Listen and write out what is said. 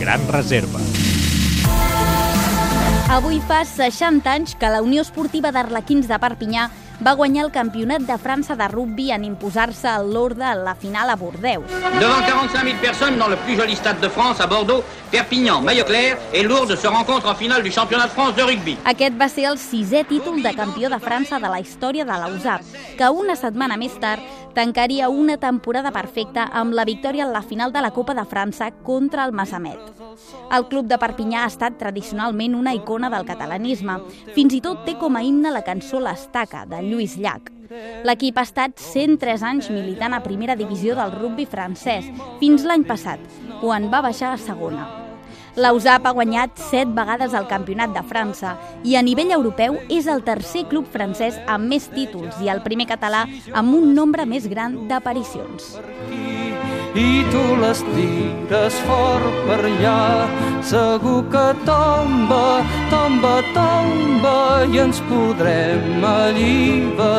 gran reserva. Avui fa 60 anys que la Unió Esportiva d'Arlequins de Perpinyà va guanyar el Campionat de França de rugby en imposar-se al l'Orde a la final a Bordeus. Devant 45 000 personnes dans le plus joli stade de France à Bordeaux, Perpignan, Maillot-Clair et Lourdes se rencontrent en finale du championnat de France de rugby. Aquest va ser el sisè títol de campió de França de la història de l'USAP, que una setmana més tard tancaria una temporada perfecta amb la victòria en la final de la Copa de França contra el Massamet. El club de Perpinyà ha estat tradicionalment una icona del catalanisme. Fins i tot té com a himne la cançó L'Estaca, de Lluís Llach. L'equip ha estat 103 anys militant a primera divisió del rugby francès, fins l'any passat, quan va baixar a segona. La USAP ha guanyat 7 vegades el Campionat de França i a nivell europeu és el tercer club francès amb més títols i el primer català amb un nombre més gran d'aparicions. i tu les tires fort per allà. Segur que tomba, tomba, tomba i ens podrem alliberar.